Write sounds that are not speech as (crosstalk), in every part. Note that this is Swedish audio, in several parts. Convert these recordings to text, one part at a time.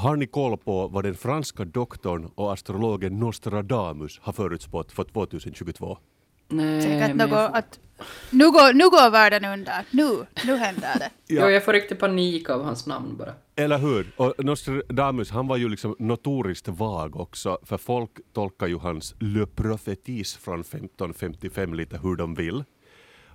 har ni koll på vad den franska doktorn och astrologen Nostradamus har förutspått för 2022? Nej, Säkert något får, att nu går, nu går världen under. Nu, nu händer det. (laughs) jo, jag får riktigt panik av hans namn bara. Eller hur? Och Nostradamus han var ju liksom notoriskt vag också, för folk tolkar ju hans Le Prophétis från 1555 lite hur de vill.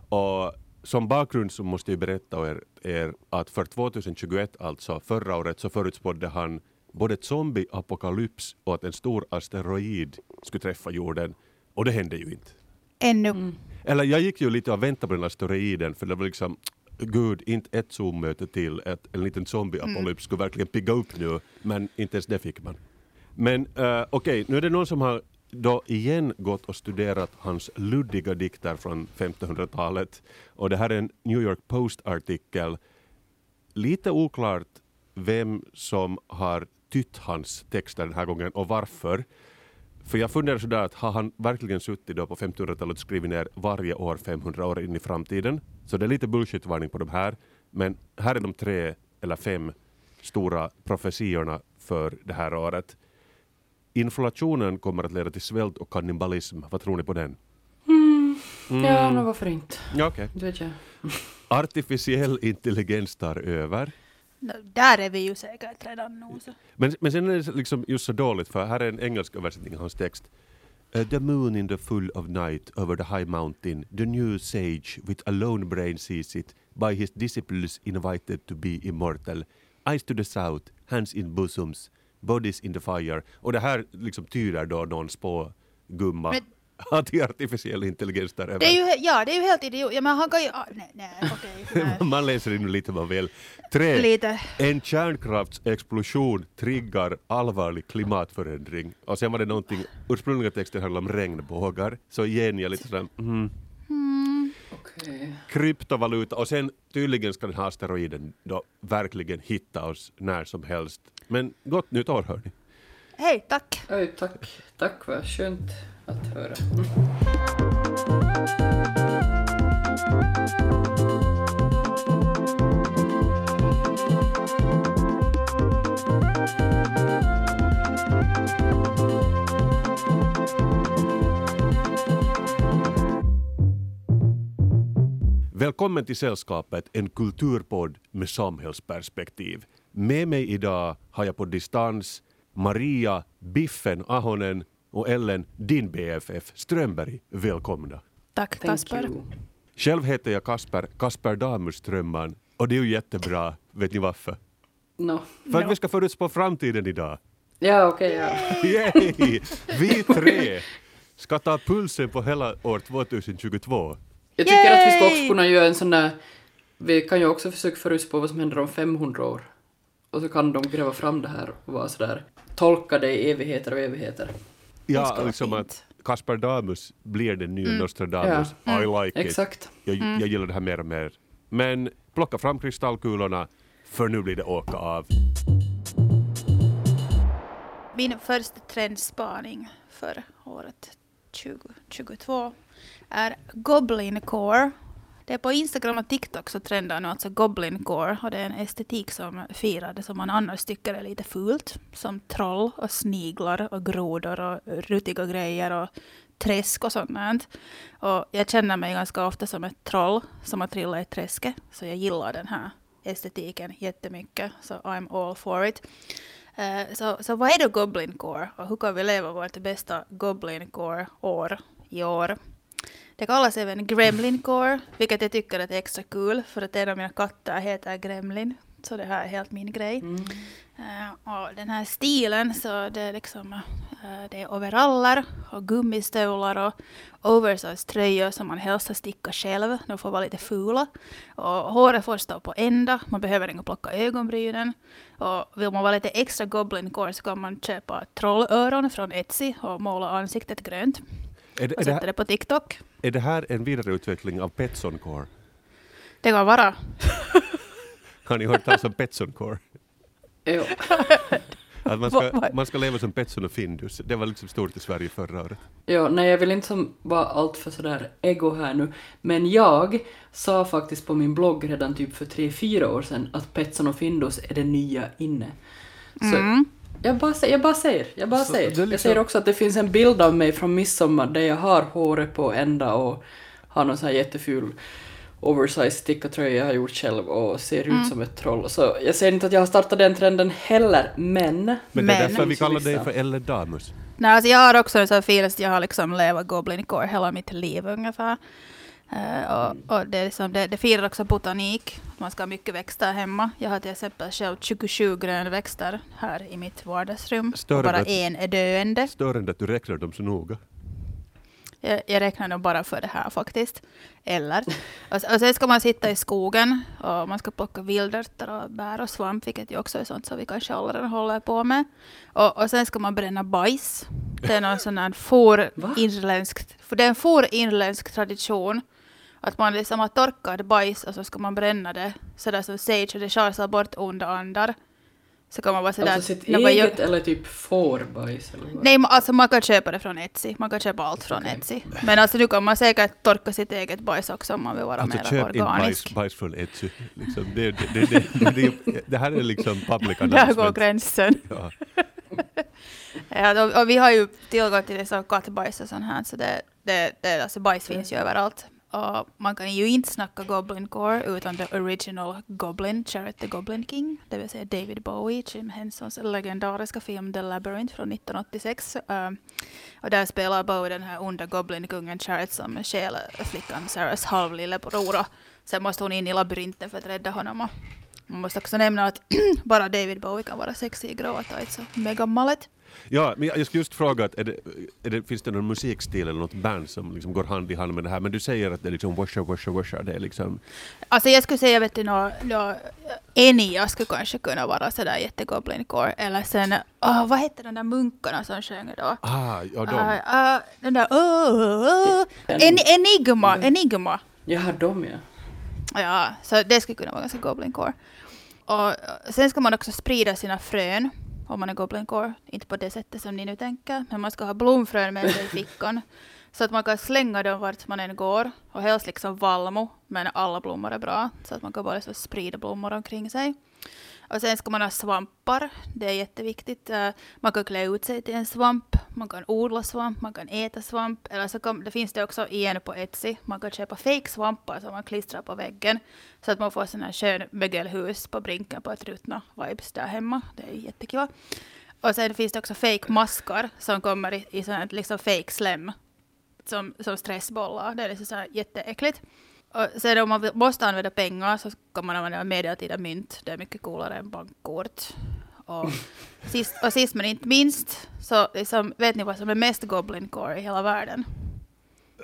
Och som bakgrund så måste jag berätta er, er att för 2021, alltså förra året, så förutspådde han både ett zombieapokalyps och att en stor asteroid skulle träffa jorden. Och det hände ju inte. Ännu. Eller jag gick ju lite och väntade på den asteroiden för det var liksom Gud, inte ett Zoom-möte till, ett, en liten zombie-apokalyps skulle verkligen pigga upp nu, men inte ens det fick man. Men uh, okej, nu är det någon som har då igen gått och studerat hans luddiga dikter från 1500-talet. Och det här är en New York Post-artikel. Lite oklart vem som har tytt hans texter den här gången och varför. För jag funderar sådär att har han verkligen suttit då på 1500-talet och skrivit ner varje år 500 år in i framtiden? Så det är lite bullshit-varning på de här. Men här är de tre eller fem stora profetiorna för det här året. Inflationen kommer att leda till svält och kannibalism. Vad tror ni på den? Ja, men varför inte? Ja, okej. Det vet jag. Artificiell intelligens tar över. No, där är vi ju säkert redan nu. Så. Men, men sen är det liksom just så dåligt för här är en engelsk översättning av hans text. Uh, the moon in the full of night over the high mountain, the new sage with a lone brain sees it, by his disciples invited to be immortal. Eyes to the south, hands in bosoms, bodies in the fire. Och det här liksom tyder då någon spågumma Men- (laughs) att det är artificiell intelligens där över. Det är ju, ja, det är ju helt idiot. Ja, men han kan ju... Ah, nej, nej, okej. (laughs) nej. Man läser in lite vad man vill. Tre. Lite. En kärnkraftsexplosion triggar allvarlig klimatförändring. Och sen var det någonting, ursprungliga texten handlade om regnbågar. Så igen, jag lite sådär, mm, Okej. kryptovaluta. Och sen tydligen ska den här asteroiden då verkligen hitta oss när som helst. Men gott nytt år hörni. Hej, tack. Oj, tack. Tack, vad skönt att höra. Välkommen till sällskapet, en kulturpodd med samhällsperspektiv. Med mig idag har jag på distans Maria Biffen Ahonen och Ellen, din BFF Strömberg. Välkomna. Tack, Thank Kasper. you. Själv heter jag Kasper, Kasper Damus Strömman och det är ju jättebra. Vet ni varför? No. För att vi ska förutspå framtiden idag. Ja, okej, ja. (laughs) Yay! Vi tre ska ta pulsen på hela år 2022. Jag tycker att vi ska Yay! också kunna göra en sån där... Vi kan ju också försöka förutspå vad som händer om 500 år. Och så kan de gräva fram det här och vara sådär tolka det i evigheter och evigheter. Ja, liksom fint. att Kasper Damus blir den nya Nostradamus. Ja. I like it. Exakt. Jag, jag gillar det här mer och mer. Men plocka fram kristallkulorna, för nu blir det åka av. Min första trendspaning för året 2022 är Goblin Core. Det är på Instagram och TikTok så trendar nu alltså Goblin Core och det är en estetik som firar det som man annars tycker är lite fult. Som troll och sniglar och grodor och rutiga grejer och träsk och sånt. Och jag känner mig ganska ofta som ett troll som har trillat i träsket. Så jag gillar den här estetiken jättemycket. Så I'm all for it. Uh, Så, så vad är då Goblin Core och hur kan vi leva vårt bästa Goblin Core-år i år? Det kallas även Gremlin Core, vilket jag tycker är extra kul för att en av mina katter heter Gremlin. Så det här är helt min grej. Eh, och den här stilen så det är liksom eh, det är overaller och gummistövlar och oversize tröjor som man helst har stickat själv. De får vara lite fula. Och håret får stå på ända. Man behöver inte plocka ögonbrynen. Och vill man vara lite extra goblin core så kan man köpa trollöron från Etsy och måla ansiktet grönt. Är det, Och är, det här, det på TikTok. är det här en vidareutveckling av Petson Core? Det kan vara. (laughs) Har ni hört talas om Petson Core? (laughs) Jo. (laughs) Att man, ska, man ska leva som Petson och Findus. Det var liksom stort i Sverige förra året. Ja, nej, jag vill inte som vara allt för sådär ego här nu, men jag sa faktiskt på min blogg redan typ för tre fyra år sedan att Petson och Findus är det nya inne. Så Mm. Jag, bara, jag bara säger, jag bara Så säger. är Jag liksom- säger också att det finns en bild av mig från midsommar där jag har håret på ända och har någon sån här jätteful oversized stickartröja jag har gjort själv och ser Mm. ut som ett troll. Så jag säger inte att jag har startat den trenden heller, men... Men det är Men- därför vi kallar dig för Elle Damus. Nej, alltså jag har också en sån feeling att jag har liksom levat Goblin Core hela mitt liv ungefär. Eh, och, och det, är liksom, det, det firar också botanik. Man ska ha mycket växter hemma. Jag har till exempel själv 27 grönväxter här i mitt vardagsrum. Större och bara en är döende. Störande att du räknar dem så noga. Jag, jag räknar nog bara för det här faktiskt. Eller. Och, och sen ska man sitta i skogen och man ska plocka vildörter och bär och svamp, vilket ju också är sånt som vi kanske redan håller på med. Och, och sen ska man bränna bajs. Det är någon sån här for Va? irländsk, för det är en for irländsk tradition. Att man liksom har torkat bajs och så ska man bränna det sådär som sage och det sjarsar bort onda andar. Så kan man bara sådär... Alltså sitt eget eller typ fårbajs eller vad? Nej, alltså man kan köpa det från Etsy. Man kan köpa allt från Okej. Etsy. Men alltså nu kan man säkert torka sitt eget bajs också om man vill vara Alltså mer köp inte organisk. bajs, bajs från Etsy. Liksom, det, det, det, det, det, det, det här är liksom public (laughs) Där går announcement. gränsen. Ja. (laughs) Ja, och, och vi har ju tillgång till det som kattbajs och sånt här, så det, det, det, alltså bajs finns ju överallt. Och man kan ju inte snacka Goblin Core utan the original Goblin, Jared the Goblin King, det vill säga David Bowie, Jim Hensons legendariska film The Labyrinth från 1986. Um, ehm, och där spelar Bowie den här onda Goblin-kungen Charity som stjäl flickan Sarahs halvlillebror. och Sen måste hon in i labyrinten för att rädda honom. Och man måste också nämna att (clears throat) bara David Bowie kan vara sexig i gråa tights och megamallet. Ja, men jag skulle just fråga, att är det, är det, finns det någon musikstil eller något band som liksom går hand i hand med det här? Men du säger att det är liksom washa, washa, washa. Det är liksom... Alltså jag skulle säga, vet du, nå, nå, Enya skulle kanske kunna vara sådär jättegoblin core. Eller sen, åh, vad hette de där munkarna som sjöng då? Ah, ja, de. Uh, uh, den där, oh, oh, oh. En, enigma, enigma. Jaha, de ja. Ja, så det skulle kunna vara ganska goblin core. Och sen ska man också sprida sina frön om man är goblin core. Inte på det sättet som ni nu tänker, men man ska ha blomfrön med sig i fickan. Så att man kan slänga dem vart man än går. Och helst liksom vallmo, men alla blommor är bra. Så att man kan bara så sprida blommor omkring sig. Och sen ska man ha svampar. Det är jätteviktigt. Eh, man kan klä ut sig till en svamp. Man kan odla svamp, man kan äta svamp. Eller så kan, det finns det också igen på Etsy. Man kan köpa fake svampar som man klistrar på väggen. Så att man får sån här skön mögelhus på brinken på ett ruttna vibes där hemma. Det är jättekul. Och sen finns det också fake maskar som kommer i, i sån här liksom fake slem. Som, som stressbollar. Det är liksom så här jätteäckligt. Och sen om man måste använda pengar så kan man använda medeltida mynt. Det är mycket coolare än bankkort. Och (laughs) sist, och sist men inte minst så liksom, vet ni vad som är mest Goblin Core i hela världen?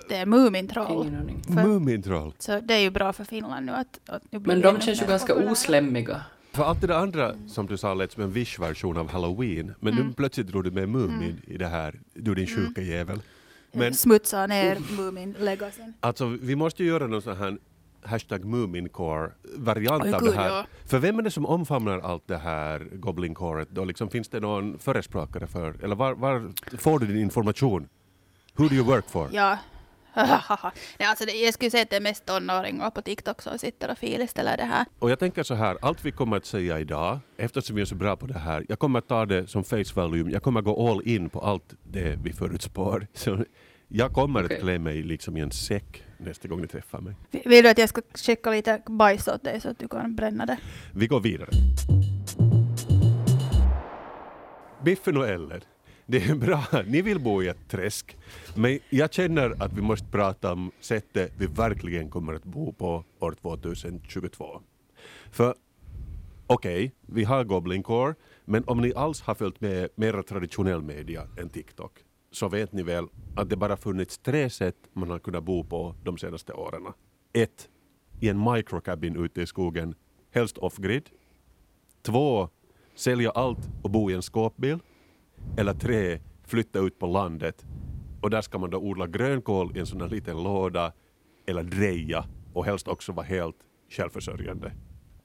Det är Mumintroll. Mumintroll. Så det är ju bra för Finland nu att, att nu blir Men de känns ju ganska populära. oslämmiga. För allt det där andra som du sa lät som en Wish-version av Halloween, men Mm. nu plötsligt drog du med Mumin i det här, du din sjuka jävel. Men Smutsa ner Mumin-legacyn. alltså, vi måste ju göra någon sån här hashtag Mumincore-variant av det här. ja. För vem är det som omfamnar allt det här Goblin-coret då? Liksom, finns det någon förespråkare för, eller var, var får du din information? Who do you work for? Ja. (laughs) Nej, alltså det, jag skulle säga att det är mest tonåringar på TikTok som sitter och filställer det här. Och jag tänker så här, allt vi kommer att säga idag, eftersom vi är så bra på det här, jag kommer att ta det som face value, jag kommer gå all in på allt det vi förutspår. (laughs) Så jag kommer Okej. att klä mig liksom i en säck nästa gång ni träffar mig. Vill du att jag ska skicka lite bajs åt dig så att du kan bränna det? Vi går vidare. Biffen och Ellen. Det är bra, ni vill bo i ett träsk. Men jag känner att vi måste prata om sättet vi verkligen kommer att bo på år 2022. För okej, vi har Goblin Core, men om ni alls har följt med mera traditionell media än TikTok så vet ni väl att det bara funnits tre sätt man har kunnat bo på de senaste åren. Ett, i en microcabin ute i skogen, helst off-grid. Två, sälja allt och bo i en skåpbil. Eller tre, flytta ut på landet och där ska man då odla grönkål i en sån här liten låda eller dreja och helst också vara helt självförsörjande.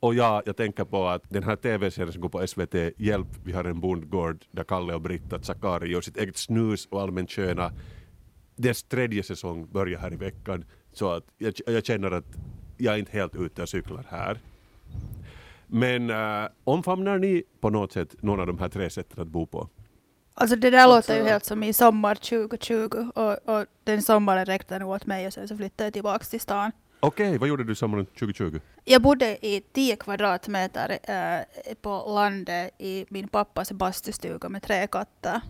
Och ja, jag tänker på att den här tv-serien som går på SVT, Hjälp, vi har en bondgård där Kalle och Britta Zakari gör sitt eget snus och allmänt sköna. Dess tredje säsong börjar här i veckan så att jag, jag känner att jag är inte helt ute och cyklar här. Men äh, omfamnar ni på något sätt någon av de här tre sätten att bo på? Alltså det där Alltså- låter ju helt som i sommar 2020 och, och den sommaren räckte nog åt mig och sen så flyttade jag tillbaks till stan. Okej, vad gjorde du sommaren 2020? Jag bodde i 10 kvadratmeter eh, på landet i min pappas bastustuga med tre katter.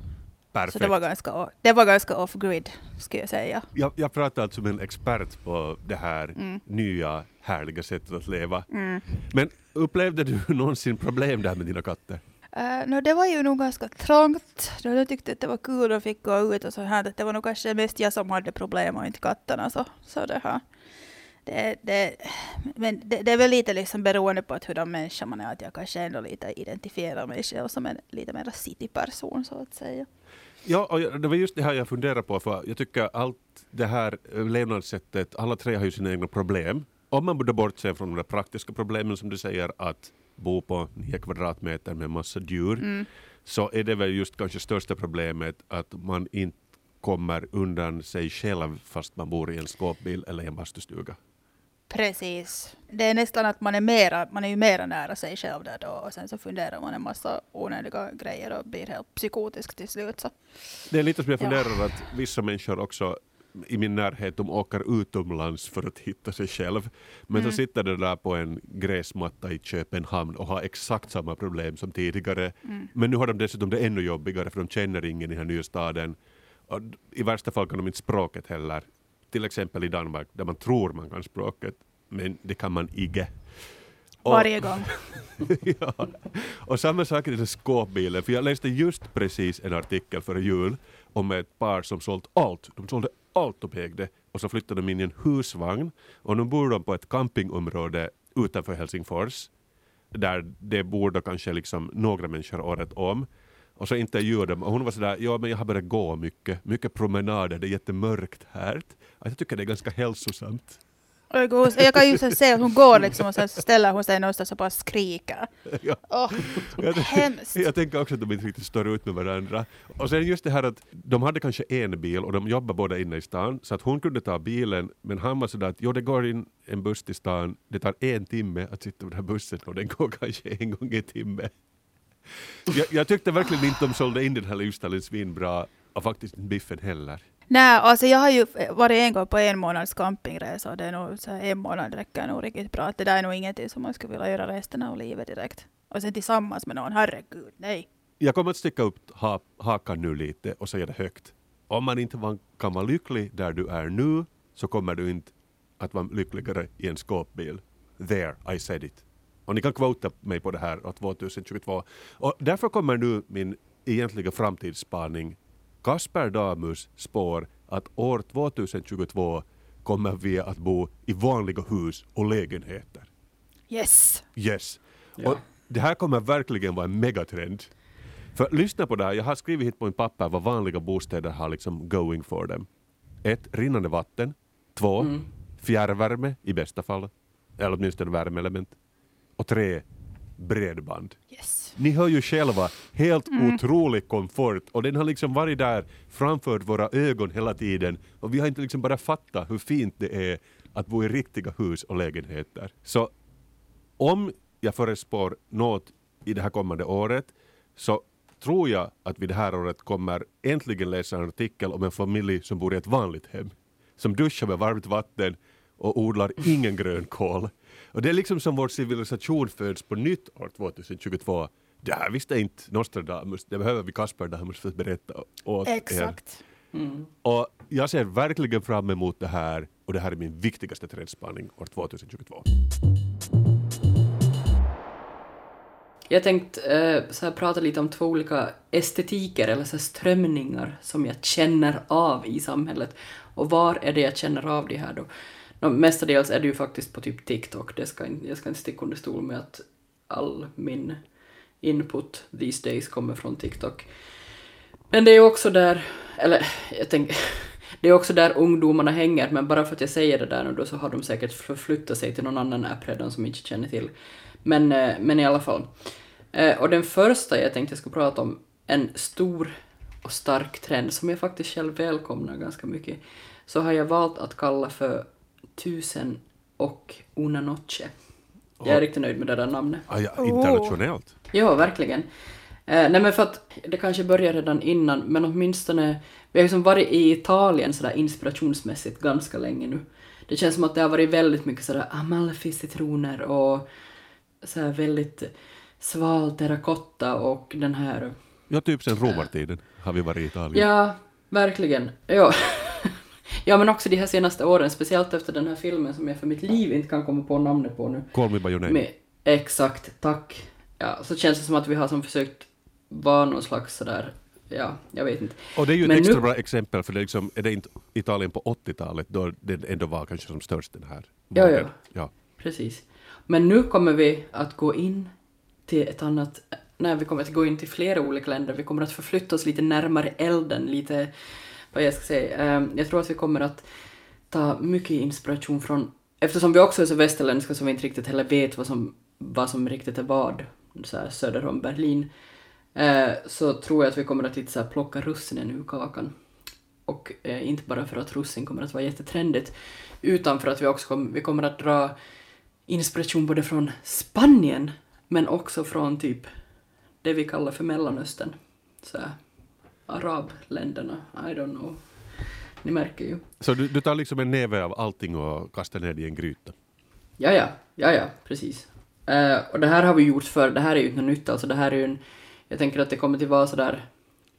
Perfekt. Så det var ganska, det var ganska off-grid, skulle jag säga. jag, jag pratar alltså med en expert på det här Mm. nya härliga sättet att leva. Men upplevde du (laughs) någonsin problem där med dina katter? Uh, no, det var ju nog ganska trångt. Då jag tyckte att det var kul och fick gå ut och så här. Det var nog kanske mest jag som hade problem och inte katterna. Så, så det här. Det, det, men det, det är väl lite liksom beroende på att hur de människa man är. Att jag kanske ändå lite identifierar mig själv som en lite mer cityperson så att säga. Ja, och det var just det här jag funderade på, för jag tycker allt det här levnadssättet, alla tre har ju sina egna problem. Om man borde bortse från de praktiska problemen som du säger, att bo på nio kvadratmeter med massa djur, så är det väl just kanske största problemet att man inte kommer undan sig själv fast man bor i en skåpbil eller i en bastustuga. Precis. Det är nästan att man är, mera, man är ju mera nära sig själv där då. Och sen så funderar man en massa onödiga grejer och blir helt psykotisk till slut. Så. Det är lite som jag Ja. funderar att vissa människor också i min närhet, de åker utomlands för att hitta sig själv. Men Mm. så sitter de där på en gräsmatta i Köpenhamn och har exakt samma problem som tidigare. Mm. Men nu har de dessutom det ännu jobbigare för de känner ingen i den här nya staden. Och I värsta fall kan de inte språket heller. Till exempel i Danmark där man tror man kan språket men det kan man. Och- Varje gång. (laughs) ja. Och samma sak i den skåpbilen, för jag läste just precis en artikel före jul om ett par som sålt allt. De sålde allt de ägde och så flyttade de in i en husvagn och nu bor de på ett campingområde utanför Helsingfors där det bor då kanske liksom några människor året om. Och så intervjuade de och hon var sådär, ja men jag har börjat gå mycket, mycket promenader, det är jättemörkt här. Alltså, jag tycker det är ganska hälsosamt. Och Jag jag kan ju så se att hon går liksom och sen ställer hon sig någonstans och bara skriker. Ja. Jag, hemskt. jag tänker också att de inte riktigt står ut med varandra. Och sen just det här att de hade kanske en bil och de jobbar båda inne i stan så att hon kunde ta bilen men han var sådär att jo det går in en buss till stan, det tar en timme att sitta på den här bussen och den går (laughs) kanske en gång i timmen. Jag, jag tyckte verkligen inte de sålde in den här livsstilen svinbra och faktiskt Biffen heller. Nej, alltså jag har ju varit en gång på en månads campingresa och det är nog så en månad räcker nog riktigt bra. Det där är nog ingenting som man skulle vilja göra resten av livet direkt. Och sen tillsammans med någon, herregud, nej. Jag kommer att sticka upp ha, hakan nu lite och säga det högt. Om man inte kan vara lycklig där du är nu så kommer du inte att vara lyckligare i en skåpbil. There, I said it. Och ni kan quota mig på det här 2022. Och därför kommer nu min egentliga framtidsspaning. Kasper Damus spår att år 2022 kommer vi att bo i vanliga hus och lägenheter. Yes. Yes. Ja. Och det här kommer verkligen vara en megatrend. För lyssna på det här, jag har skrivit hit på en papper vad vanliga bostäder har liksom going for them. Ett, rinnande vatten. Två, Mm. fjärrvärme i bästa fall. Eller åtminstone värmeelement. Och tre, bredband. Yes. Ni hör ju själva, helt otrolig komfort och den har liksom varit där framför våra ögon hela tiden och vi har inte liksom bara fattat hur fint det är att bo i riktiga hus och lägenheter. Så om jag förespår något i det här kommande året så tror jag att vi det här året kommer äntligen läsa en artikel om en familj som bor i ett vanligt hem. Som duschar med varmt vatten och odlar ingen grönkål. Och det är liksom som vår civilisation föds på nytt år 2022. Det här visste inte Nostradamus, det behöver vi Kasper Damus för att berätta åt er. Exakt. Mm. Och jag ser verkligen fram emot det här och det här är min viktigaste trendspaning år 2022. Jag tänkte eh, så här, prata lite om två olika estetiker eller så här, strömningar som jag känner av i samhället. Och var är det jag känner av det här då? No, mestadels är det ju faktiskt på typ TikTok. Det ska jag ska inte sticka under stol med att all min input these days kommer från TikTok. Men det är också där, eller jag tänker, (laughs) det är också där ungdomarna hänger, men bara för att jag säger det där nu då så har de säkert förflyttat sig till någon annan app redan som inte känner till. Men, eh, men i alla fall. Eh, och den första jag tänkte jag skulle prata om, en stor och stark trend som jag faktiskt själv välkomnar ganska mycket, så har jag valt att kalla för tusen och una noche. Jag är riktigt nöjd med det där namnet. Ah, ja, internationellt. Ja, verkligen. Eh, nej men för att det kanske börjar redan innan, men åtminstone, vi har ju som varit i Italien sådär inspirationsmässigt ganska länge nu. Det känns som att det har varit väldigt mycket sådär amalfi-citroner och sådär väldigt sval terrakotta och den här... Ja, typ sen romartiden har vi varit i Italien. Ja, verkligen. Ja. Ja, men också de här senaste åren, speciellt efter den här filmen som jag för mitt liv inte kan komma på namnet på nu. Call me by your name. Med, exakt, tack. Ja, så känns det som att vi har som försökt vara någon slags sådär, ja, jag vet inte. Och det är ju ett Men extra nu- bra exempel för det är, liksom, är det inte Italien på 80-talet då det ändå var kanske som störst den här Ja, ja. ja. Precis. Men nu kommer vi att gå in till ett annat, nej vi kommer att gå in till flera olika länder, vi kommer att förflytta oss lite närmare elden, lite, vad jag ska säga, ehm, jag tror att vi kommer att ta mycket inspiration från, eftersom vi också är så västerländska som vi inte riktigt heller vet vad som, vad som riktigt är vad, så här söder om Berlin, ehm, så tror jag att vi kommer att lite så här plocka russinen ur kakan. Och eh, inte bara för att russin kommer att vara jättetrendigt, utan för att vi också kom, vi kommer att dra inspiration både från Spanien, men också från typ det vi kallar för Mellanöstern. Så här, arabländerna, I don't know. Ni märker ju. Så du, du tar liksom en näve av allting och kastar ner det i en gryta. Ja, ja, ja, ja, precis. Eh, och det här har vi gjort för, det här är ju inte något nytt, alltså det här är ju en, jag tänker att det kommer till vara sådär,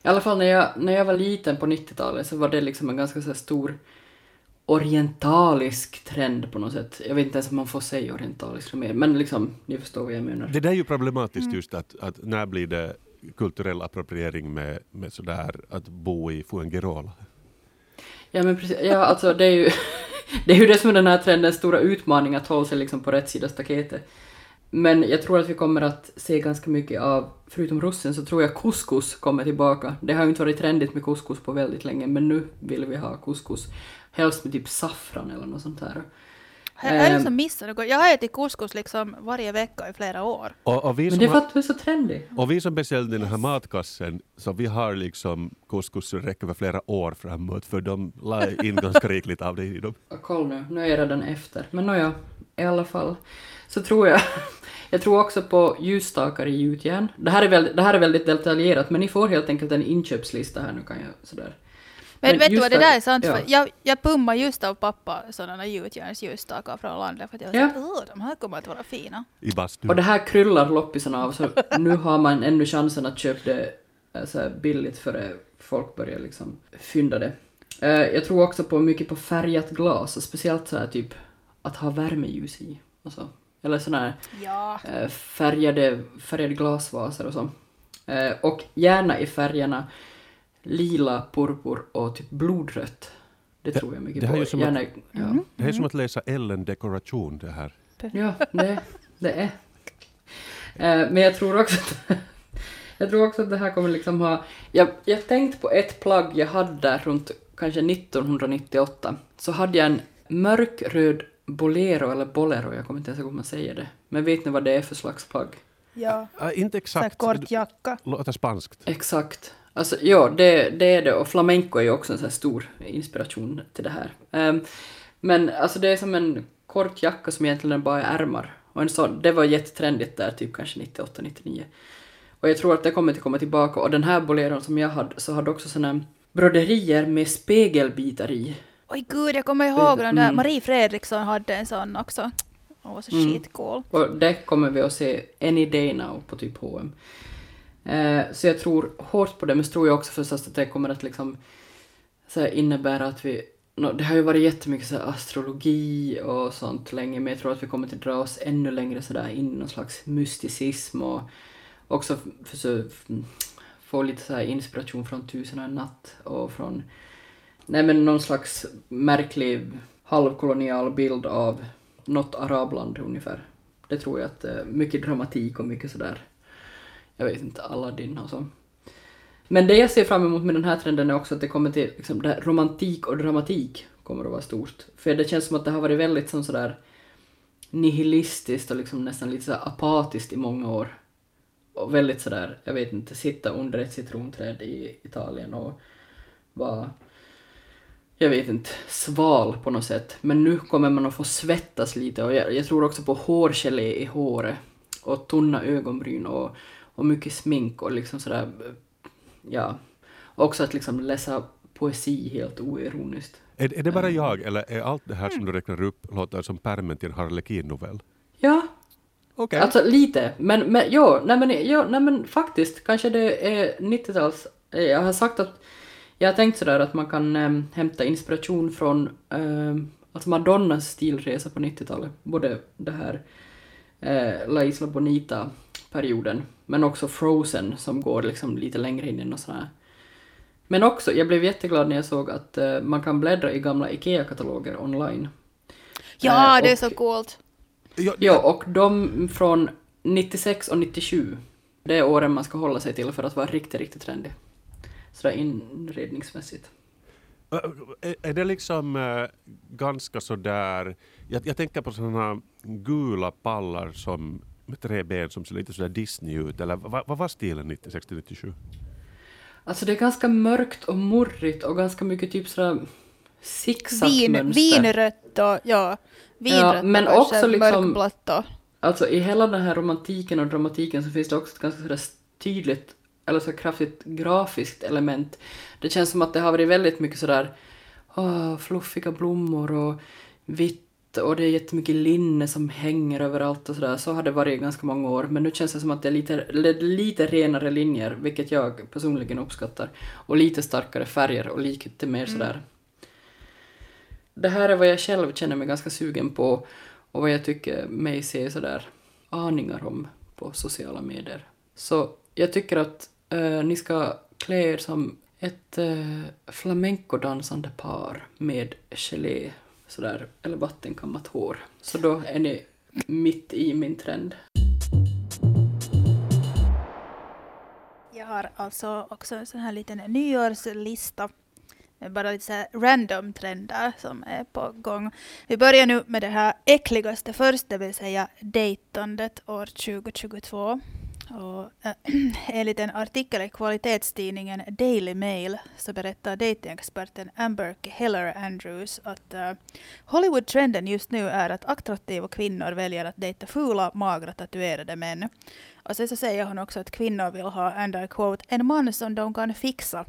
i alla fall när jag, när jag var liten på 90-talet så var det liksom en ganska så stor orientalisk trend på något sätt. Jag vet inte ens om man får säga orientalisk mer, men liksom, ni förstår vad jag menar. Det där är ju problematiskt Mm. just att, att när blir det kulturell appropriering med, med sådär att bo i Fuengirola. Ja men precis, ja alltså det är ju (laughs) det är ju det som är den här trendens stora utmaning att hålla sig liksom på rätt sida staketet. Men jag tror att vi kommer att se ganska mycket av, förutom russin så tror jag couscous kommer tillbaka. Det har ju inte varit trendigt med couscous på väldigt länge men nu vill vi ha couscous. Helst med typ saffran eller något sånt här. Här är det Ehm. som missar något. Jag har ätit couscous liksom varje vecka i flera år. Och, och, vi Men det är för att du är så trendig. och vi som beställde den här matkassen, så vi har liksom couscous som räcker för flera år framåt för de la in ganska rikligt av det i dem. Och koll nu, nu är jag redan efter. Men nåja, i alla fall. Så tror jag, (laughs) jag tror också på ljusstakar i gjutjärn. Det här, är väl, det här är väldigt detaljerat, men ni får helt enkelt en inköpslista här nu kan jag sådär. Men, Men vet du vad, det där är sant. ja. För jag, jag pummade just av pappa sådana gjutjärnsljusstakar från landet. För att jag Ja. så, "Åh, de här kommer att vara fina. I. Och det här kryllar loppisarna av, så nu har man ännu chansen att köpa det så här billigt före folk börjar liksom fynda det. Eh, Jag tror också på mycket på färgat glas, och speciellt så här typ att ha värmeljus i. Och så. Eller sådana här Ja. eh, färgade, färgade glasvaser och så. Och gärna i färgerna lila, purpur och typ blodrött. Det Det- tror jag mycket det här på. är som gärna, att- ja. Det här är som att läsa Ellen dekoration det här. Ja, det, det är. Eh, men jag tror också att, (laughs) jag tror också att det här kommer liksom ha... Jag, jag tänkte på ett plagg jag hade runt kanske 1998. Så hade jag en mörkröd bolero, eller bolero, jag kommer inte ens ihåg hur man säger det. Men vet ni vad det är för slags plagg? Ja. Äh, inte Så exakt. kort jacka. Låter spanskt. Exakt. Alltså, ja, det, det är det. Och flamenco är ju också en sån stor inspiration till det här. Ehm, men alltså det är som en kort jacka som egentligen bara är ärmar. Och en sån, det var jättetrendigt där, typ kanske 98, 99. Och jag tror att det kommer att komma tillbaka. Och den här boleron som jag hade, så hade också såna broderier med spegelbitar i. Oj gud, jag kommer ihåg den där. Mm. Marie Fredriksson hade en sån också. Hon var så Mm. skitcool. Och det kommer vi att se any day now på typ H&M. Eh, så jag tror hårt på det, men så tror jag också förstås att det kommer att liksom så här innebära att vi det har ju varit jättemycket så här astrologi och sånt länge, men jag tror att vi kommer att dra oss ännu längre så där in i någon slags mysticism och också försöka få lite så här inspiration från Tusen och en natt och från nej men någon slags märklig halvkolonial bild av något arabland ungefär. Det tror jag att eh, mycket dramatik och mycket sådär, jag vet inte, Aladdin och så. Men det jag ser fram emot med den här trenden är också att det kommer till, liksom, det här romantik och dramatik kommer att vara stort. För det känns som att det har varit väldigt som sådär nihilistiskt och liksom nästan lite sådär apatiskt i många år. Och väldigt sådär, jag vet inte, sitta under ett citronträd i Italien och vara jag vet inte, sval på något sätt. Men nu kommer man att få svettas lite och jag, jag tror också på hårgelé i håret och tunna ögonbryn och, och mycket smink och liksom sådär, ja. Också att liksom läsa poesi helt oironiskt. Är, är det bara jag eller är allt det här som du räknar upp låter som pärmen till en Harlequin-novell? Ja, Okej. Alltså lite, men, men jo, nej men, jo, nej men faktiskt, kanske det är 90-tals... eh, Jag har sagt att jag har tänkt sådär att man kan äm, hämta inspiration från äm, alltså Madonnas stilresa på 90-talet, både det här äh, La Isla Bonita-perioden, men också Frozen som går liksom lite längre in i något sånt här. Men också, jag blev jätteglad när jag såg att äh, man kan bläddra i gamla IKEA-kataloger online. Ja, Eh, det är så coolt. Ja, Ja, och de från 96 och 97. Det är åren man ska hålla sig till för att vara riktigt, riktigt trendig. Sådär inredningsmässigt. Är, är det liksom äh, ganska sådär... Jag, jag tänker på sådana gula pallar som med tre ben som ser lite sådär Disney ut. Eller vad, vad var stilen 96-97? Alltså det är ganska mörkt och murrigt och ganska mycket typ sådär Vin, zigzagmönster. vinrött och ja, vinrött men och också liksom- mörkblått och Alltså i hela den här romantiken och dramatiken så finns det också ett ganska sådär tydligt, eller så kraftigt grafiskt element. Det känns som att det har varit väldigt mycket sådär åh, fluffiga blommor och vitt och det är jättemycket linne som hänger överallt och sådär. Så har det varit i ganska många år. Men nu känns det som att det är lite, lite renare linjer, vilket jag personligen uppskattar. Och lite starkare färger och lite mer sådär. Det här är vad jag själv känner mig ganska sugen på och vad jag tycker mig se sådär aningar om på sociala medier. Så jag tycker att eh, ni ska klä er som ett uh, flamencodansande par med gelé sådär, eller vattenkammat hår. Så då är ni mitt i min trend. Jag har alltså också en sån här liten nyårslista med bara lite så här random trender som är på gång. Vi börjar nu med det här äckligaste först, det vill säga dejtandet år 2022. Och, äh, (clears throat) enligt en artikel i kvalitetstidningen Daily Mail så berättar datingexperten Amber Heller Andrews att äh, Hollywood-trenden just nu är att attraktiva kvinnor väljer att dejta fula, magra, tatuerade män. Och sen så säger hon också att kvinnor vill ha, and I quote, en man som de kan fixa.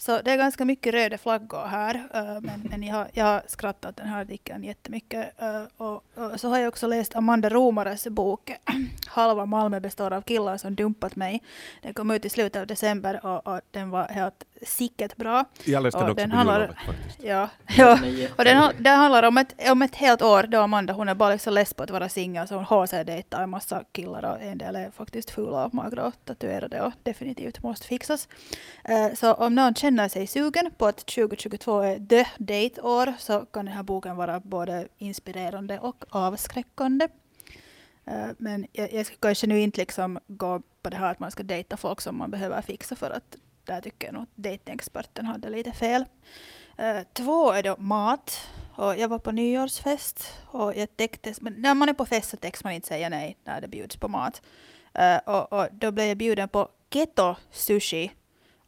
Så det är ganska mycket röda flaggor här, eh, men, men jag, har, jag har skrattat den här artikeln jättemycket. eh, och, och så har jag också läst Amanda Romares bok (clears throat) Halva Malmö består av killar som dumpat mig. Den kom ut i slutet av december och, och den var helt sicket bra. Jag läste Ja, den också den på handlar- jullovet faktiskt. Ja, (laughs) ja. Och den, har- den handlar om ett, om ett helt år då Amanda hon är bara liksom less på att vara singel så hon HC-dejtar en massa killar och en del är faktiskt fula och magra och tatuerade och definitivt måste fixas. Eh, så om någon känner känner sig sugen på att 2022 är the date-år så kan den här boken vara både inspirerande och avskräckande. Eh, men jag, jag ska kanske nu inte liksom gå på det här att man ska dejta folk som man behöver fixa för att där tycker jag nog att datingexperten hade lite fel. Eh, två är då mat. Och jag var på nyårsfest och jag täckte, men när man är på fest så täcks man inte säga nej när det bjuds på mat. Eh, och, och då blev jag bjuden på keto sushi.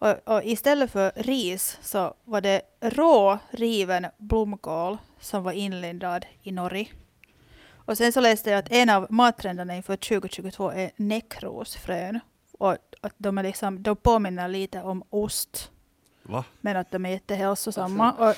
Och, och istället för ris så var det rå riven blomkål som var inlindad i nori. Och sen så läste jag att en av mattrenderna inför 2022 är näckrosfrön. Och att de, är liksom, de påminner lite om ost Va? men att de är jättehälsosamma. Och,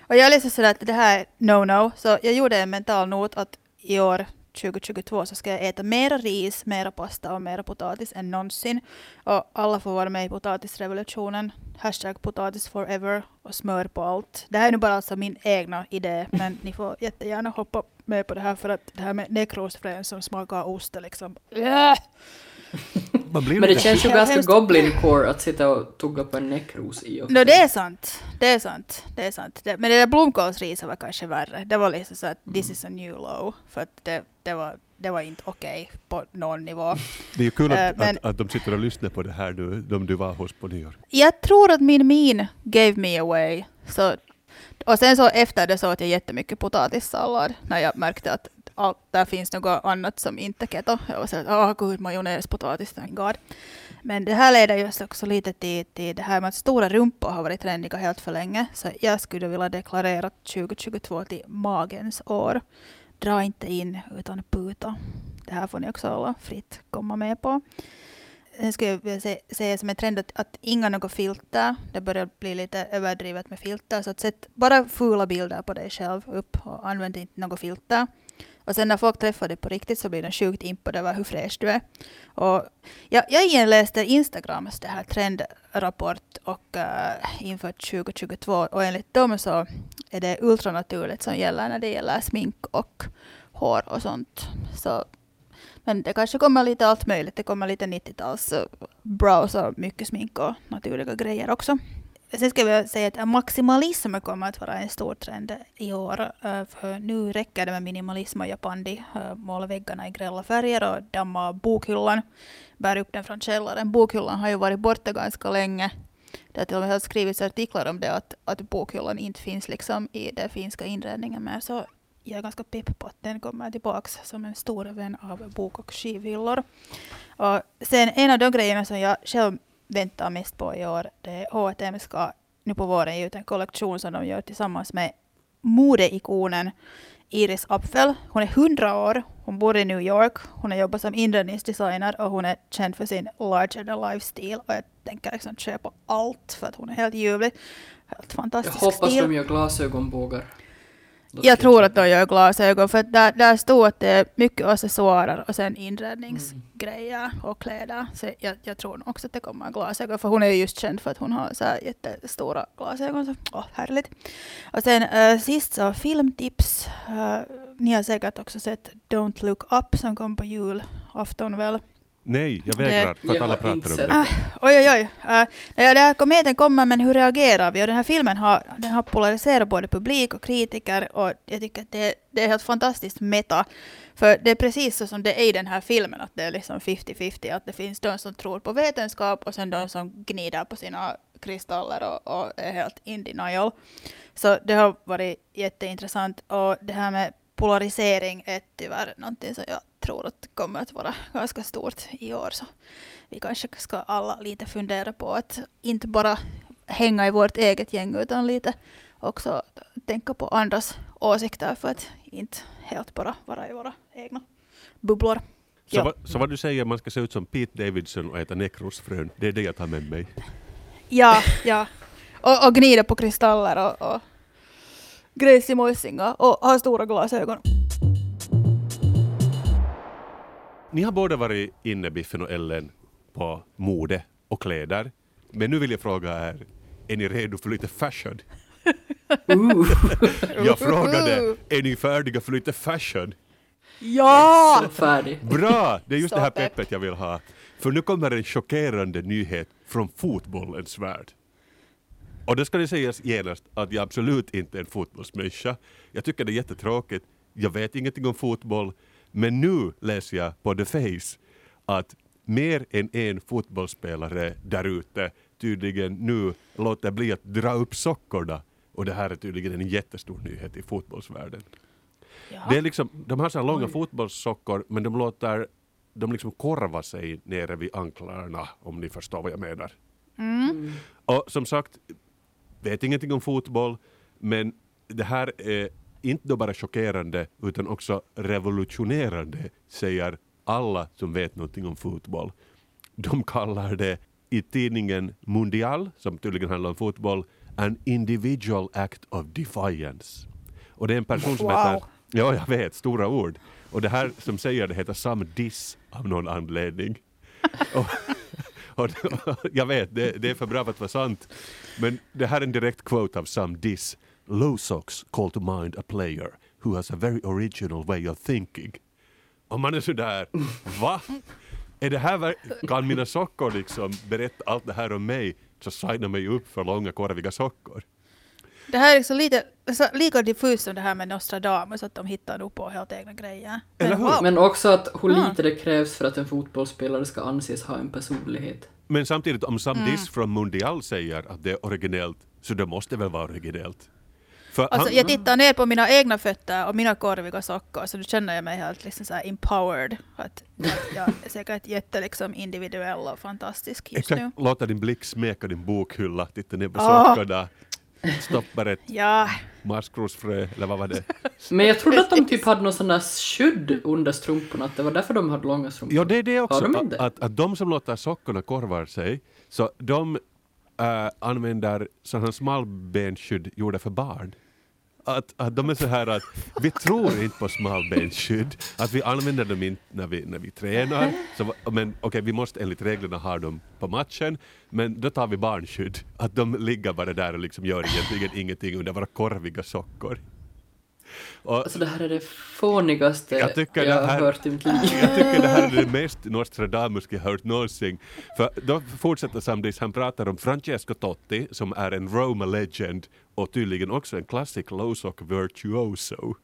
och jag läste sådär att det här är no-no, så jag gjorde en mental not att i år 2022 så ska jag äta mera ris, mera pasta och mera potatis än någonsin. Och alla får vara med i potatisrevolutionen. Hashtag potatis forever och smör på allt. Det här är nu bara alltså min egna idé, men ni får jättegärna hoppa med på det här för att det här med nekrosfrön som smakar ost är liksom... Äh! (laughs) Man blir Men det känns ju ganska hemskt. goblin core att sitta och tugga på en näckros i också. No, det är sant. Det är sant. Det är sant. Det, men det där blomkålsriset var kanske värre. Det var liksom så att this is a new low. För att det, det, var, det var inte okej på någon nivå. (laughs) Det är ju kul att, Eh, men- att, att de sitter och lyssnar på det här nu, de du var hos på nyår. Jag tror att min min gave me away. Så, och sen så efter det så åt jag jättemycket potatissallad när jag märkte att allt, där finns något annat som inte keto. Jag var så att åh gud, majonnäs, potatis, thank god. Men det här leder just också lite till, till det här med att stora rumpor har varit trendiga helt för länge. Så jag skulle vilja deklarera 2022 till magens år. Dra inte in utan puta. Det här får ni också alla fritt komma med på. Sen skulle jag vilja se- säga som en trend att, att inga något filter. Det börjar bli lite överdrivet med filter. Så att sätt bara fula bilder på dig själv upp och använd inte något filter. Och sen när folk träffar dig på riktigt så blir de sjukt impade över hur fräsch du är. Och jag, jag igen läste Instagrams det här trendrapport och uh, inför 2022 och enligt dem så är det ultranaturligt som gäller när det gäller smink och hår och sånt. Så, men det kanske kommer lite allt möjligt. Det kommer lite 90-tals eh, brows och mycket smink och naturliga grejer också. Sen ska vi säga att maximalism kommer att vara en stor trend i år. Eh, för nu räcker det med minimalism och japandi. Eh, Måla väggarna i grälla färger och damma bokhyllan. Bär upp den från källaren. Bokhyllan har ju varit borta ganska länge. Det har till och med skrivits artiklar om det, att, att bokhyllan inte finns liksom i den finska inredningen mer. Så jag är ganska pepp på att den kommer tillbaka som en stor vän av bok och skivhyllor. Och sen en av de grejerna som jag själv väntar mest på i år, det är H&M ska nu på våren ge ut en kollektion som de gör tillsammans med modeikonen Iris Apfel. Hon är 100 år, hon bor i New York, hon har jobbat som inredningsdesigner och hon är känd för sin larger than life-stil. Och jag tänker liksom köpa allt för att hon är helt ljuvlig. Helt Jag fantastisk hoppas stil. de gör glasögonbågar. Jag tror att de gör glasögon för att där, där stod att det är mycket accessoarer och sen inredningsgrejer och kläder. Så jag, jag tror nog också att det kommer glasögon för hon är ju just känd för att hon har så här jättestora glasögon. Så, åh, härligt. Och sen äh, sist så filmtips. Äh, ni har säkert också sett Don't Look Up som kom på julafton väl. Nej, jag vägrar för att Jag alla pratar om det. Oj, oj, oj. Uh, ja, den här kometen kommer, men hur reagerar vi? Och den här filmen har, den har polariserat både publik och kritiker och jag tycker att det, det är helt fantastiskt meta. För det är precis så som det är i den här filmen, att det är liksom 50-50, att det finns de som tror på vetenskap och sen de som gnider på sina kristaller och, och är helt in denial. Så det har varit jätteintressant och det här med polarisering är tyvärr någonting som jag tror att kommer att vara ganska stort i år. Så vi kanske ska alla lite fundera på att inte bara hänga i vårt eget gäng utan lite också tänka på andras åsikter för att inte helt bara vara i våra egna bubblor. Så, Ja. vad, så vad du säger, man ska se ut som Pete Davidson och äta nekrosfrön, det är det jag tar med mig. Ja, ja. Och, och gnida på kristaller och, och gräs i Moisinga och ha stora glasögon. Ni har båda varit inne, Biffen och Ellen, på mode och kläder. Men nu vill jag fråga er, är ni redo för lite fashion? (laughs) (laughs) Jag frågade, är ni färdiga för lite fashion? Ja! Så färdig. Bra! Det är just det här Så pepp. peppet jag vill ha. För nu kommer en chockerande nyhet från fotbollens värld. Och det ska det sägas genast att jag absolut inte är en fotbollsmänniska. Jag tycker det är jättetråkigt. Jag vet ingenting om fotboll. Men nu läser jag på The Face att mer än en fotbollsspelare där ute tydligen nu låter bli att dra upp sockorna. Och det här är tydligen en jättestor nyhet i fotbollsvärlden. Det är liksom, de har så här långa fotbollssockor men de låter de liksom korva sig nere vid anklarna om ni förstår vad jag menar. Mm. Och som sagt, vet ingenting om fotboll men det här är inte då bara chockerande utan också revolutionerande säger alla som vet någonting om fotboll. De kallar det i tidningen Mundial, som tydligen handlar om fotboll, an individual act of defiance. Och det är en person som Wow. heter, ja jag vet, stora ord. Och det här som säger det heter Sam Diss av någon anledning. (laughs) och, (laughs) jag vet, det, det är för bra för att vara sant. Men det här är en direkt quote av Sam Diss. Low socks call to mind a player who has a very original way of thinking. Och man är sådär, (laughs) va? Är det här, kan mina sockor liksom berätta allt det här om mig så signa mig upp för långa korviga sockor? Det här är så lite, så lika diffust som det här med Nostradamus, att de hittar nog på helt egna grejer. Men Eller hur? wow. Men också att hur lite det krävs för att en fotbollsspelare ska anses ha en personlighet. Men samtidigt om Sam Mm. Från Mundial säger att det är originellt så det måste väl vara originellt. För Alltså, han, jag tittar ner på mina egna fötter och mina korviga sockor så då känner jag mig helt liksom så här empowered. Att jag, är säkert jätte liksom individuell och fantastisk just nu. exakt, låta din blick smeka din bokhylla, titta ner på Ah. sockorna, stoppa ett Ja, maskrosfrö, eller vad var det? Men jag trodde att de typ hade någon sån där skydd under strumporna, att det var därför de hade långa strumpor. Ja, det är det också. De att, att, att de som låter sockorna korvar sig, så de äh, använder sådana smalbensskydd gjorda för barn. Att, att de är så här att vi tror inte på smalbensskydd, att vi använder dem inte när vi, när vi tränar. Så, men okej, vi måste enligt reglerna ha dem på matchen, men då tar vi barnskydd. Att de ligger bara där och liksom gör egentligen ingenting under våra korviga sockor. Och, Alltså det här är det fånigaste Jag jag, tycker har här- hört i mitt liv. (laughs) Jag tycker det här är det mest Nostradamus jag hört någonsin. För då fortsätter Samdis, han pratar om Francesco Totti som är en Roma legend och tydligen också en classic low-sock virtuoso.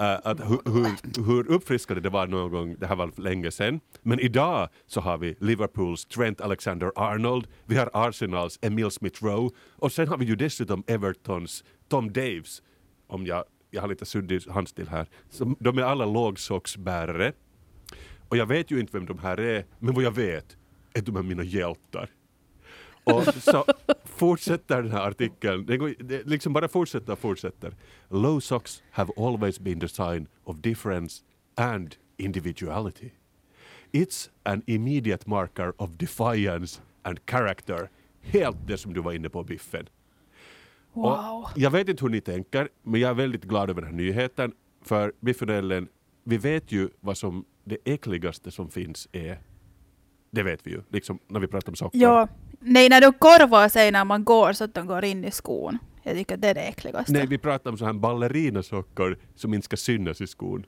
Uh, att hur, hur, hur uppfriskande det var någon gång, det här var länge sedan. Men idag så har vi Liverpools Trent Alexander-Arnold, vi har Arsenals Emil Smith-Rowe och sen har vi ju dessutom Evertons Tom Daves, om jag, jag har lite suddig handstil här, som, de är alla lågsocksbärare. Och jag vet ju inte vem de här är, men vad jag vet är att de är mina hjältar. Och så fortsätter den här artikeln, det, går, det liksom bara fortsätter och fortsätter. Low socks have always been the sign of difference and individuality. It's an immediate marker of defiance and character. Helt det som du var inne på Biffen wow. Jag vet inte hur ni tänker, men jag är väldigt glad över den här nyheten. För Biffen och Ellen, vi vet ju vad som det äckligaste som finns är. Det vet vi ju, liksom när vi pratar om socker. Ja. Nej, när de korvar sig när man går så att de går in i skon. Jag tycker det är det äckligaste. Nej, vi pratar om så här ballerinasockor som inte ska synas i skon.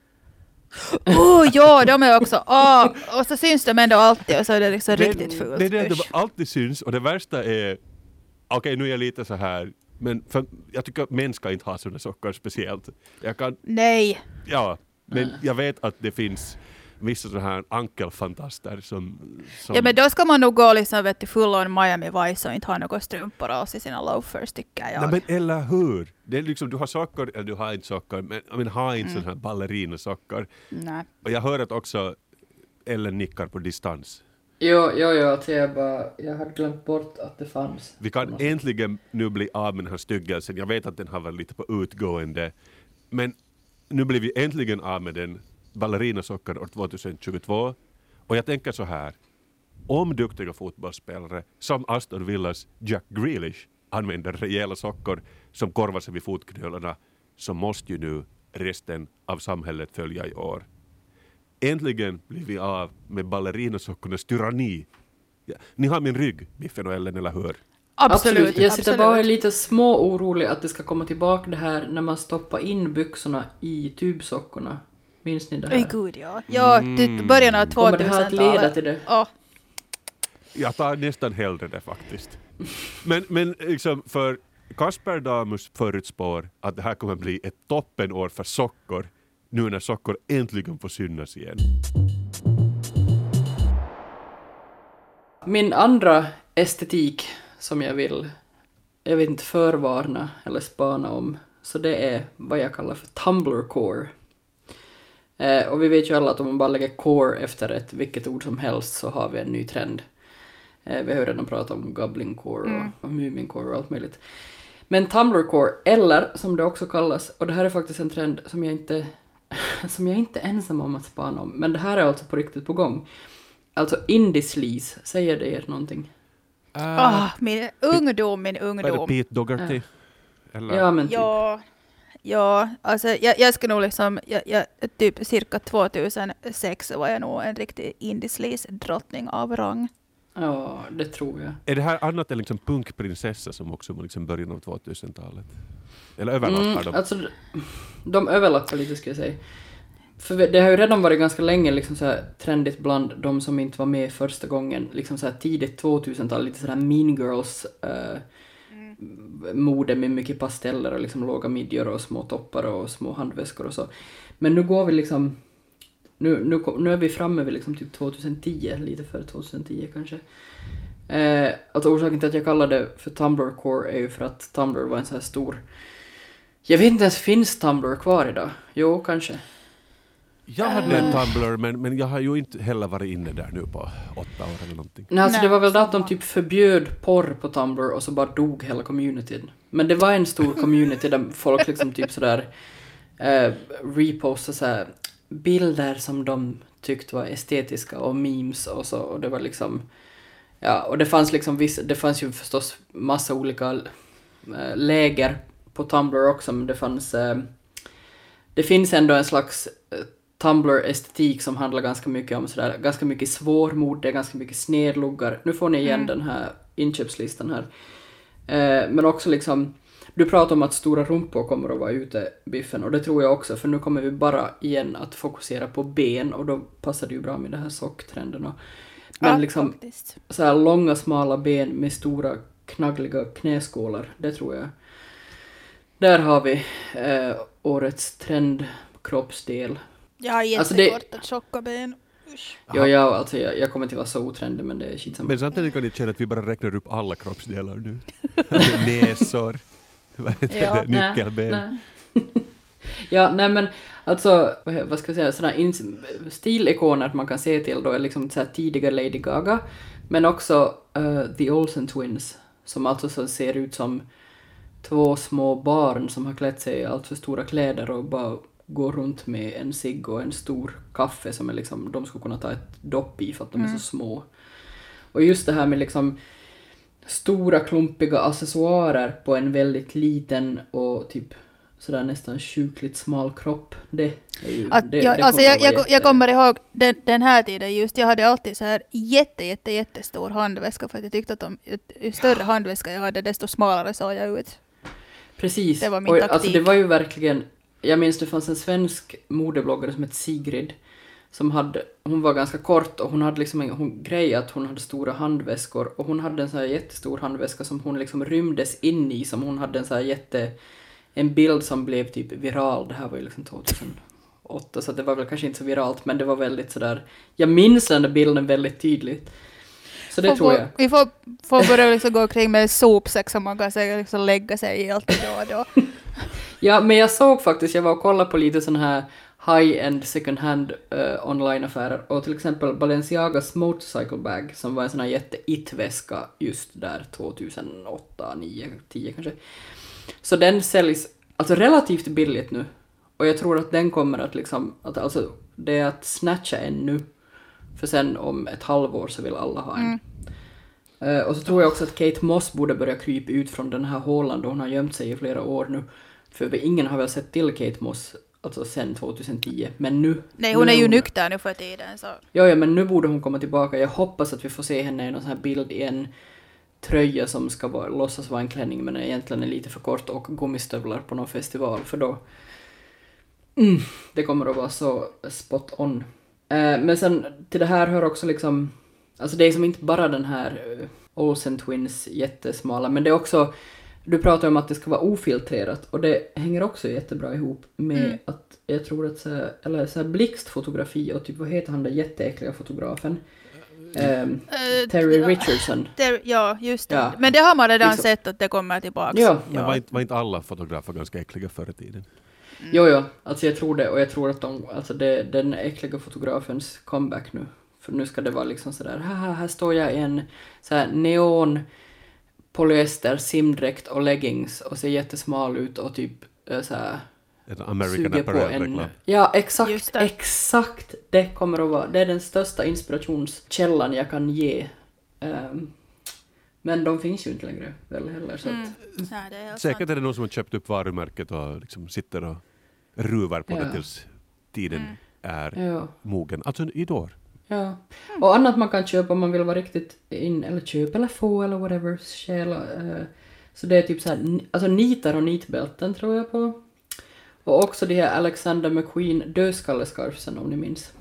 Oh, ja, de är också... Oh, och så syns de ändå alltid och så är det liksom Det- riktigt fult. Det är det att de alltid syns och det värsta är, okej nu är jag lite så här, men för, jag tycker att män ska inte ha sådana sockor speciellt. Jag kan, Nej. ja, men jag vet att det finns vissa sådana här ankelfantaster som, som Ja, men då ska man nog gå liksom vet du, full on Miami Vice och inte ha några strumpor alls i sina loafers tycker jag. Nej, men eller hur? Det är liksom, du har sockor eller du har inte sockor, men, men ha inte sådana här ballerinasockor. Nej. Och jag hör att också Ellen nickar på distans. Jo, jo, jo, att jag bara, jag hade glömt bort att det fanns. Vi kan äntligen nu bli av med den här styggelsen. Jag vet att den har varit lite på utgående. Men nu blir vi äntligen av med den ballerinasockor år 2022. Och jag tänker så här. Om duktiga fotbollsspelare som Aston Villas Jack Grealish använder rejäla sockor som korvar sig vid fotknölarna så måste ju nu resten av samhället följa i år. Äntligen blir vi av med ballerinasockornas tyranni. Ja, ni har min rygg, Biffen och Ellen, eller hur? Absolut. Jag sitter bara lite små orolig att det ska komma tillbaka det här när man stoppar in byxorna i tubsockorna. Minns ni det här? Oj gud ja. Ja, det början av 2000-talet. Kommer det här att leda till det? Ja. Jag tar nästan hellre det faktiskt. Men, men liksom för Kasper Damus förutspår att det här kommer bli ett toppenår för sockor nu när sockor äntligen får synas igen. Min andra estetik som jag vill, jag vet inte, förvarna eller spana om, så det är vad jag kallar för Tumblr-core. Eh, och vi vet ju alla att om man bara lägger core efter ett vilket ord som helst så har vi en ny trend. Eh, vi har ju redan pratat om goblin core och, och mumin core och allt möjligt. Men Tumblr core, eller som det också kallas, och det här är faktiskt en trend som jag inte, (laughs) som jag inte är ensam om att spana om, men det här är alltså på riktigt på gång. Alltså indie sleaze, säger det er någonting? Ah, min ungdom, min Vad är det ungdom. Pete Dougherty? Eller? Ja men typ. Ja, ja alltså jag, jag ska nog liksom, jag, jag, typ cirka 2006 så var jag nog en riktig indie-sleaze-drottning av rang. Ja, det tror jag. Är det här annat än liksom punkprinsessa som också var liksom början av 2000-talet? Eller överlappar Mm, de? alltså, de överlappar lite ska jag säga. För det har ju redan varit ganska länge liksom så här trendigt bland de som inte var med första gången, liksom så här tidigt 2000-tal, lite sådär mean girls eh, mode med mycket pasteller och liksom låga midjor och små toppar och små handväskor och så. Men nu går vi liksom, nu, nu, nu är vi framme vid liksom typ 2010, lite före 2010 kanske. Eh, alltså orsaken till att jag kallar det för Tumblr Core är ju för att Tumblr var en så här stor Jag vet inte ens, finns Tumblr kvar idag? Jo, kanske. Jag hade en Tumblr men, men jag har ju inte heller varit inne där nu på åtta år eller någonting. Nej, alltså Nej, det var väl det att de typ förbjöd porr på Tumblr och så bara dog hela communityn. Men det var en stor community där folk liksom typ sådär eh, repostade såhär bilder som de tyckte var estetiska och memes och så och det var liksom ja och det fanns liksom vissa, det fanns ju förstås massa olika eh, läger på Tumblr också men det fanns eh, det finns ändå en slags eh, Tumblr-estetik som handlar ganska mycket om sådär, ganska mycket svårmod, det är ganska mycket snedluggar. Nu får ni igen Mm. den här inköpslistan här. Men också liksom, du pratar om att stora rumpor kommer att vara ute, Biffen, och det tror jag också, för nu kommer vi bara igen att fokusera på ben och då passar det ju bra med den här socktrenden. Och, men ja, liksom faktiskt. så här långa smala ben med stora knaggliga knäskålar, det tror jag. Där har vi eh, årets trendkroppsdel. Jag har Alltså det- jättekorta tjocka ben. Ja, jag, alltså, jag, jag kommer inte vara så otrendig men det är skitsamma. Men samtidigt kan jag känna att vi bara räknar upp alla kroppsdelar nu. (laughs) Näsor, (laughs) vad heter Ja, det, nyckelben. Nej, nej. ja, nej men alltså, vad ska jag säga, sådana stilikoner man kan se till då är liksom så här tidiga Lady Gaga, men också eh, The Olsen Twins, som alltså så ser ut som två små barn som har klätt sig i allt för stora kläder och bara går runt med en cigg och en stor kaffe som är liksom, de skulle kunna ta ett dopp i för att de är så små. Och just det här med liksom stora klumpiga accessoarer på en väldigt liten och typ sådär nästan sjukligt smal kropp. Det ju... Att, det, jag, det alltså kommer jag, kommer ihåg den, den här tiden just, jag hade alltid så här jätte, jätte, jättestor handväska för att jag tyckte att de, ju- större handväska jag hade desto smalare såg jag ut. Precis. Det var min och, taktik. Alltså det var ju verkligen... Jag minns det fanns en svensk modebloggare som hette Sigrid. Som hade, hon var ganska kort och hon hade liksom en hon, grej att hon hade stora handväskor och hon hade en så här jättestor handväska som hon liksom rymdes in i som hon hade en så här jätte... En bild som blev typ viral, det här var ju liksom 2008 så det var väl kanske inte så viralt men det var väldigt sådär... Jag minns den där bilden väldigt tydligt. Så det Får- tror jag. Vi får, får börja liksom gå omkring med sopsäck som man kan säga, liksom lägga sig i alltid då och då. (laughs) Ja, men jag såg faktiskt, jag var och kollade på lite sån här high-end second hand eh, online-affärer och till exempel Balenciagas motorcycle bag som var en sån här jätte-it-väska just där 2008, 9, 10 kanske. Så den säljs alltså relativt billigt nu och jag tror att den kommer att liksom, att, alltså det är att snatcha en nu för sen om ett halvår så vill alla ha en. Mm. Eh, och så tror jag också att Kate Moss borde börja krypa ut från den här hålan då hon har gömt sig i flera år nu. För ingen har väl sett till Kate Moss alltså sen 2010, men nu... Nej, hon nu är ju nykter nu för tiden så. Ja, ja, men nu borde hon komma tillbaka. Jag hoppas att vi får se henne i någon sån här bild i en tröja som ska vara, låtsas vara en klänning men egentligen är lite för kort och gummistövlar på någon festival för då... Mm, det kommer att vara så spot on. Eh, men sen till det här hör också liksom... Alltså det är som inte bara den här uh, Olsen Twins jättesmala men det är också... Du pratar om att det ska vara ofiltrerat och det hänger också jättebra ihop med Mm. att jag tror att så här, eller så här blixtfotografi och typ vad heter han den jätteäckliga fotografen? Ehm, Eh, Terry ja, Richardson. Ter- ja, just det. Ja. Men det har man redan Liksom- sett att det kommer tillbaka. Ja. Men var inte, var inte alla fotografer ganska äckliga förr i tiden? Jo, jo, alltså jag tror det och jag tror att de, alltså det, den äckliga fotografens comeback nu. För nu ska det vara liksom sådär, haha, här står jag i en så här neon polyester simdräkt och leggings och ser jättesmal ut och typ eh, så här En American suger på en... Apparel-reklam. Ja, exakt, det. exakt. Det kommer att vara, det är den största inspirationskällan jag kan ge. Ehm, men de finns ju inte längre väl heller så att, Mm. Nej, det är helt Säkert är det någon som har köpt upp varumärket och liksom sitter och ruvar på Ja. det tills tiden Mm. är ja. mogen. Alltså i år. Ja. Och annat man kan köpa om man vill vara riktigt in, eller köpa eller få eller whatever, stjäla. Eh, så det är typ så här, alltså nitar och nitbälten tror jag på. Och också de här Alexander McQueen dödskallescarfsen om ni minns.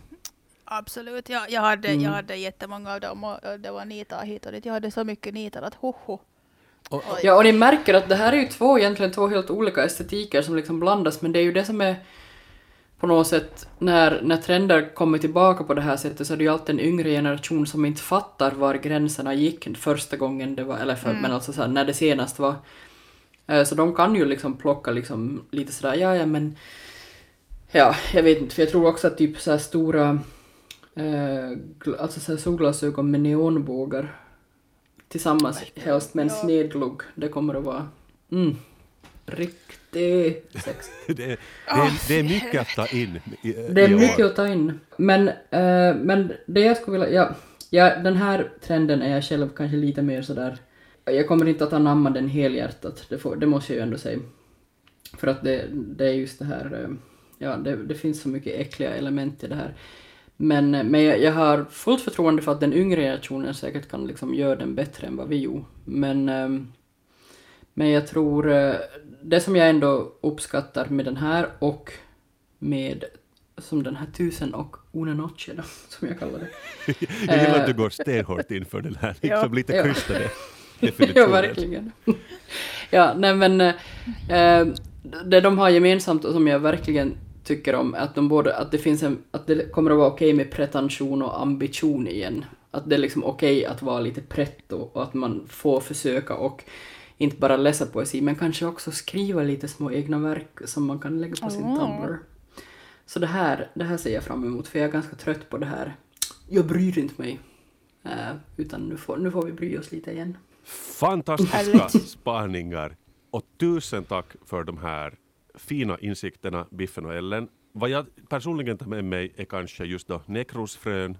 Absolut, jag, jag, hade, Mm. jag hade jättemånga av dem och det var nitar hit och dit. Jag hade så mycket nitar att hoho. Och. Ja, och ni märker att det här är ju två, egentligen två helt olika estetiker som liksom blandas, men det är ju det som är på något sätt, när, när trender kommer tillbaka på det här sättet så är det ju alltid en yngre generation som inte fattar var gränserna gick första gången det var, eller för, Mm. men alltså så här, när det senast var. Eh, Så de kan ju liksom plocka liksom lite sådär, ja ja men Ja, jag vet inte, för jag tror också att typ så stora eh, alltså så här solglasögon med neonbågar tillsammans, helst med en Ja. snedglugg, det kommer att vara mm, riktigt sex. (laughs) Det, det, är, det är mycket att ta in i, Det är i mycket att ta in. Men, eh, men det jag skulle vilja... Ja, ja, den här trenden är jag själv kanske lite mer sådär... Jag kommer inte att anamma den helhjärtat, det, får, det måste jag ju ändå säga. För att det, det är just det här... eh, Ja, det, det finns så mycket äckliga element i det här. Men, eh, men jag, jag har fullt förtroende för att den yngre generationen säkert kan liksom göra den bättre än vad vi gjorde. Men, men jag tror... eh, Det som jag ändå uppskattar med den här och med som den här tusen och una noche då, (laughs) som jag kallar det. (laughs) Jag gillar att Eh, du går stenhårt in för den här, (laughs) Ja. liksom lite Ja. krystade ja, verkligen. ja, nej men eh, eh, det de har gemensamt och som jag verkligen tycker om är att de både, att det finns en, att det kommer att vara okej med pretension och ambition igen. Att det är liksom okej att vara lite pretto och att man får försöka och inte bara läsa poesi men kanske också skriva lite små egna verk som man kan lägga på sin. Tumblr. Så det här, det här ser jag fram emot för jag är ganska trött på det här. Jag bryr inte mig. Eh, utan nu får, nu får vi bry oss lite igen. Fantastiska (laughs) spaningar och tusen tack för de här fina insikterna, Biffen och Ellen. Vad jag personligen tar med mig är kanske just då nekrosfrön,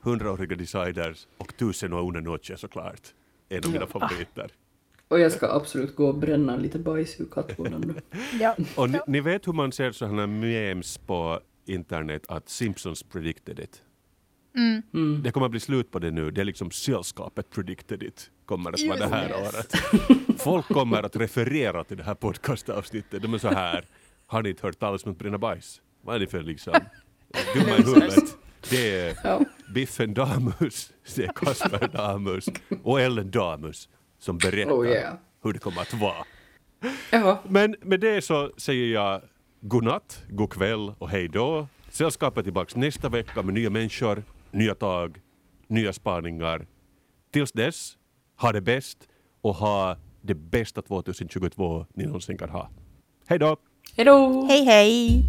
hundraåriga deciders och tusen och una noche såklart. En av mina Ja. favoriter. Och jag ska absolut gå och bränna lite bajs ur kattlådan nu. (laughs) Ja. Och ni, ni vet hur man ser sådana memes på internet att Simpsons predicted it. Mm. Mm. Det kommer att bli slut på det nu. Det är liksom sällskapet predicted it kommer att vara det här Yes. året. Folk kommer att referera till det här podcastavsnittet. De är så här. Har ni inte hört talas om att bränna bajs? Vad är det för liksom dumma i huvudet? Det är. Biffen Damus, det är Kasper Damus och Ellen Damus som berättar Oh yeah. hur det kommer att vara. Jaha. Men med det så säger jag godnatt, god kväll och hej då. Sällskapet är tillbaka nästa vecka med nya människor, nya tag, nya spaningar. Tills dess, ha det bäst och ha det bästa 2022 ni någonsin kan ha. Hej då! Hejdå! Hej hej!